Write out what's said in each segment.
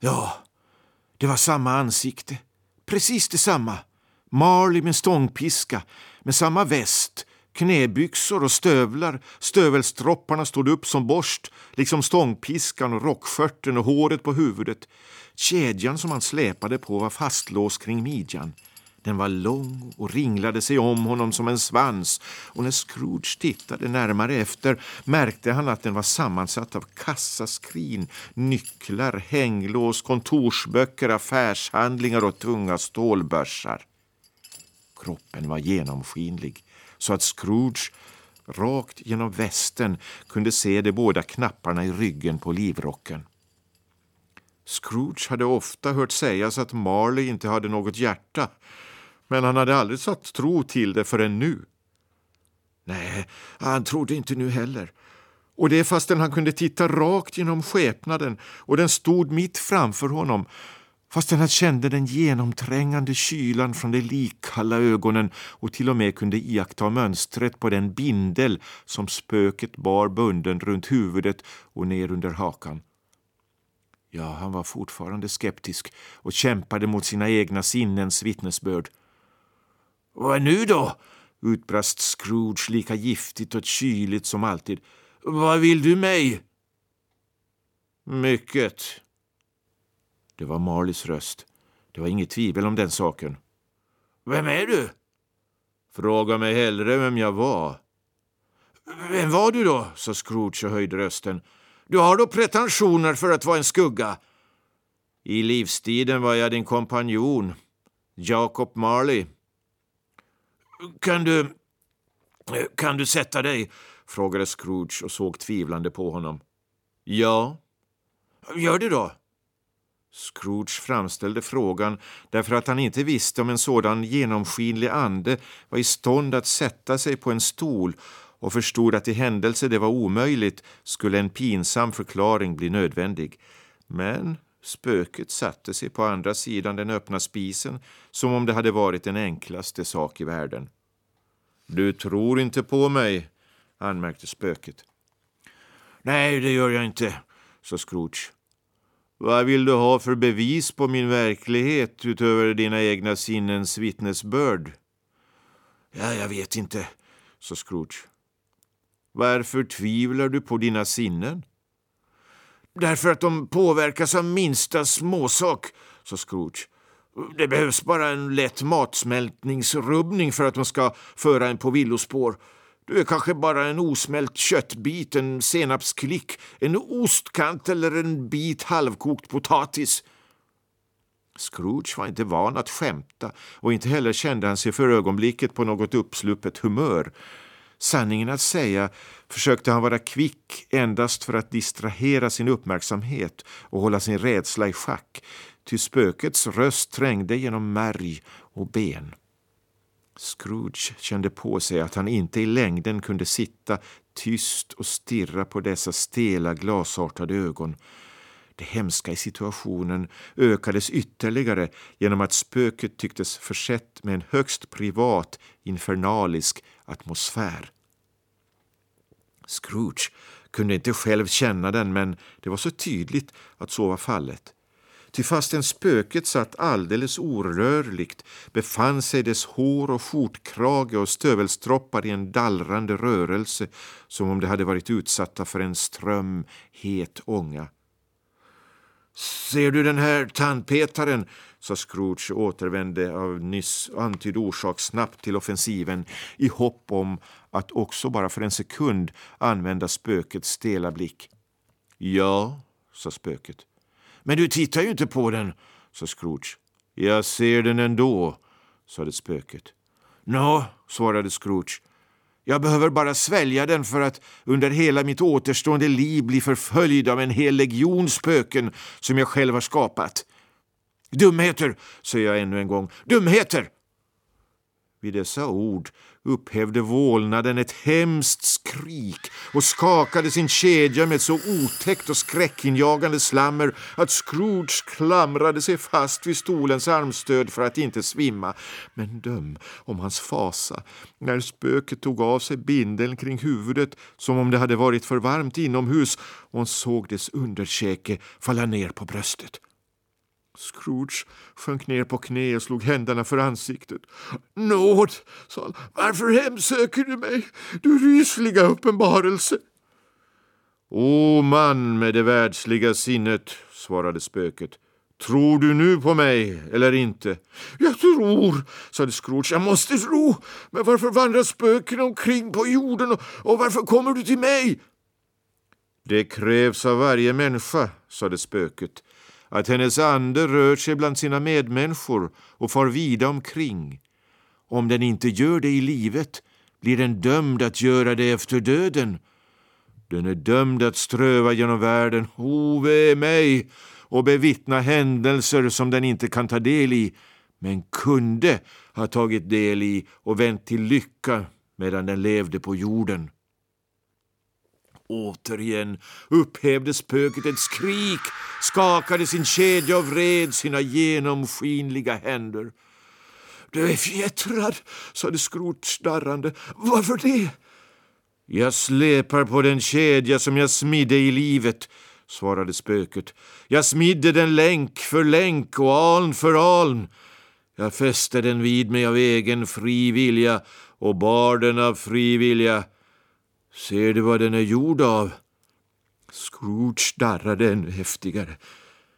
Ja, det var samma ansikte. Precis detsamma. Marley med stångpiska, med samma väst, knäbyxor och stövlar. Stövelstropparna stod upp som borst, liksom stångpiskan och rockskörten och håret på huvudet. Kedjan som han släpade på var fastlåst kring midjan. Den var lång och ringlade sig om honom som en svans och när Scrooge tittade närmare efter märkte han att den var sammansatt av kassaskrin, nycklar, hänglås, kontorsböcker, affärshandlingar och tunga stålbörsar. Kroppen var genomskinlig så att Scrooge rakt genom västen kunde se de båda knapparna i ryggen på livrocken. Scrooge hade ofta hört sägas att Marley inte hade något hjärta men han hade aldrig satt tro till det förrän nu. Nej, han trodde inte nu heller. Och det fastän han kunde titta rakt genom skepnaden och den stod mitt framför honom fastän han kände den genomträngande kylan från de likkalla ögonen och till och med kunde iaktta mönstret på den bindel som spöket bar bunden runt huvudet och ner under hakan. Ja, han var fortfarande skeptisk och kämpade mot sina egna sinnens vittnesbörd. Vad nu då? utbrast Scrooge lika giftigt och kyligt som alltid. Vad vill du mig? Mycket. Det var Marleys röst. Det var inget tvivel om den saken. Vem är du? Fråga mig hellre vem jag var. Vem var du då? sa Scrooge och höjde rösten. Du har då pretensioner för att vara en skugga. I livstiden var jag din kompanjon, Jacob Marley. Kan du... Eh, kan du sätta dig? frågade Scrooge och såg tvivlande på honom. Ja. Gör det då. Scrooge framställde frågan därför att han inte visste om en sådan genomskinlig ande var i stånd att sätta sig på en stol och förstod att i händelse det var omöjligt skulle en pinsam förklaring bli nödvändig. Men spöket satte sig på andra sidan den öppna spisen som om det hade varit den enklaste sak i världen. Du tror inte på mig, anmärkte spöket. Nej, det gör jag inte, sa Scrooge. Vad vill du ha för bevis på min verklighet utöver dina egna sinnens vittnesbörd? Ja, jag vet inte, sa Scrooge. Varför tvivlar du på dina sinnen? Därför att de påverkas av minsta småsak, sa Scrooge. Det behövs bara en lätt matsmältningsrubbning för att man ska föra en på villospår. Du är kanske bara en osmält köttbit, en senapsklick, en ostkant eller en bit halvkokt potatis. Scrooge var inte van att skämta och inte heller kände han sig för ögonblicket på något uppsluppet humör. Sanningen att säga försökte han vara kvick endast för att distrahera sin uppmärksamhet och hålla sin rädsla i schack, ty spökets röst trängde genom märg och ben. Scrooge kände på sig att han inte i längden kunde sitta tyst och stirra på dessa stela glasartade ögon. Det hemska i situationen ökades ytterligare genom att spöket tycktes försett med en högst privat, infernalisk atmosfär. Scrooge kunde inte själv känna den, men det var så tydligt att så var fallet. Ty fastän spöket satt alldeles orörligt befann sig dess hår och skjortkrage och stövelstroppar i en dallrande rörelse som om de hade varit utsatta för en ström het ånga. Ser du den här tandpetaren? sa Scrooge och återvände av nyss antydd orsak snabbt till offensiven i hopp om att också bara för en sekund använda spökets stela blick. Ja, sa spöket. Men du tittar ju inte på den, sa Scrooge. Jag ser den ändå, sade spöket. Nå, svarade Scrooge. Jag behöver bara svälja den för att under hela mitt återstående liv bli förföljd av en hel legion spöken som jag själv har skapat. Dumheter, säger jag ännu en gång. Dumheter! Vid dessa ord upphävde vålnaden ett hemskt skrik och skakade sin kedja med så otäckt och skräckinjagande slammer att Scrooge klamrade sig fast vid stolens armstöd för att inte svimma. Men döm om hans fasa när spöket tog av sig bindeln kring huvudet som om det hade varit för varmt inomhus och hon såg dess underkäke falla ner på bröstet. Scrooge sjönk ner på knä och slog händerna för ansiktet. Nåd, sa han. Varför hemsöker du mig, du rysliga uppenbarelse? O man med det världsliga sinnet, svarade spöket. Tror du nu på mig eller inte? Jag tror, sade Scrooge. Jag måste tro. Men varför vandrar spöken omkring på jorden och, och varför kommer du till mig? Det krävs av varje människa, sade spöket, att hennes ande rör sig bland sina medmänniskor och far vida omkring. Om den inte gör det i livet blir den dömd att göra det efter döden. Den är dömd att ströva genom världen, ove mig, och bevittna händelser som den inte kan ta del i, men kunde ha tagit del i och vänt till lycka medan den levde på jorden. Återigen upphävde spöket ett skrik, skakade sin kedja och vred sina genomskinliga händer. Du är fjättrad, sade Skrot darrande. Varför det? Jag släpar på den kedja som jag smidde i livet, svarade spöket. Jag smidde den länk för länk och aln för aln. Jag fäste den vid mig av egen fri vilja och bar den av fri vilja. Ser du vad den är gjord av? Scrooge darrade ännu häftigare.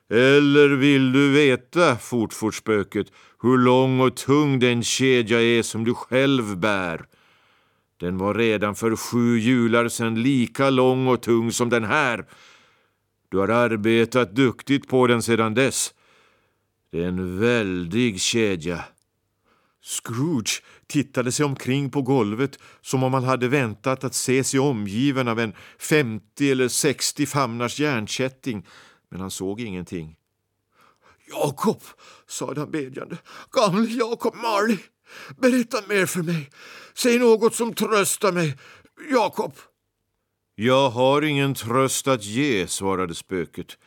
Eller vill du veta, fortfortspöket, hur lång och tung den kedja är som du själv bär? Den var redan för sju jular sedan lika lång och tung som den här. Du har arbetat duktigt på den sedan dess. Det är en väldig kedja. Scrooge tittade sig omkring på golvet som om han hade väntat att se sig omgiven av en 50 eller 60 famnars järnkätting, men han såg ingenting. Jakob, sade han bedjande, gamle Jakob Marley, berätta mer för mig. Säg något som tröstar mig. Jakob. Jag har ingen tröst att ge, svarade spöket.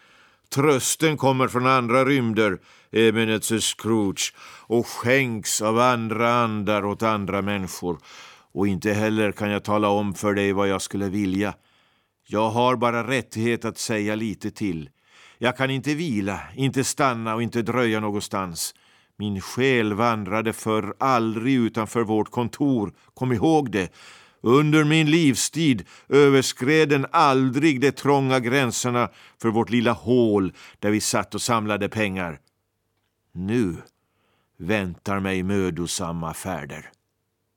Trösten kommer från andra rymder, Ebenezer Scrooge, och skänks av andra andar åt andra människor. Och inte heller kan jag tala om för dig vad jag skulle vilja. Jag har bara rättighet att säga lite till. Jag kan inte vila, inte stanna och inte dröja någonstans. Min själ vandrade för aldrig utanför vårt kontor, kom ihåg det. Under min livstid överskred den aldrig de trånga gränserna för vårt lilla hål där vi satt och samlade pengar. Nu väntar mig mödosamma färder.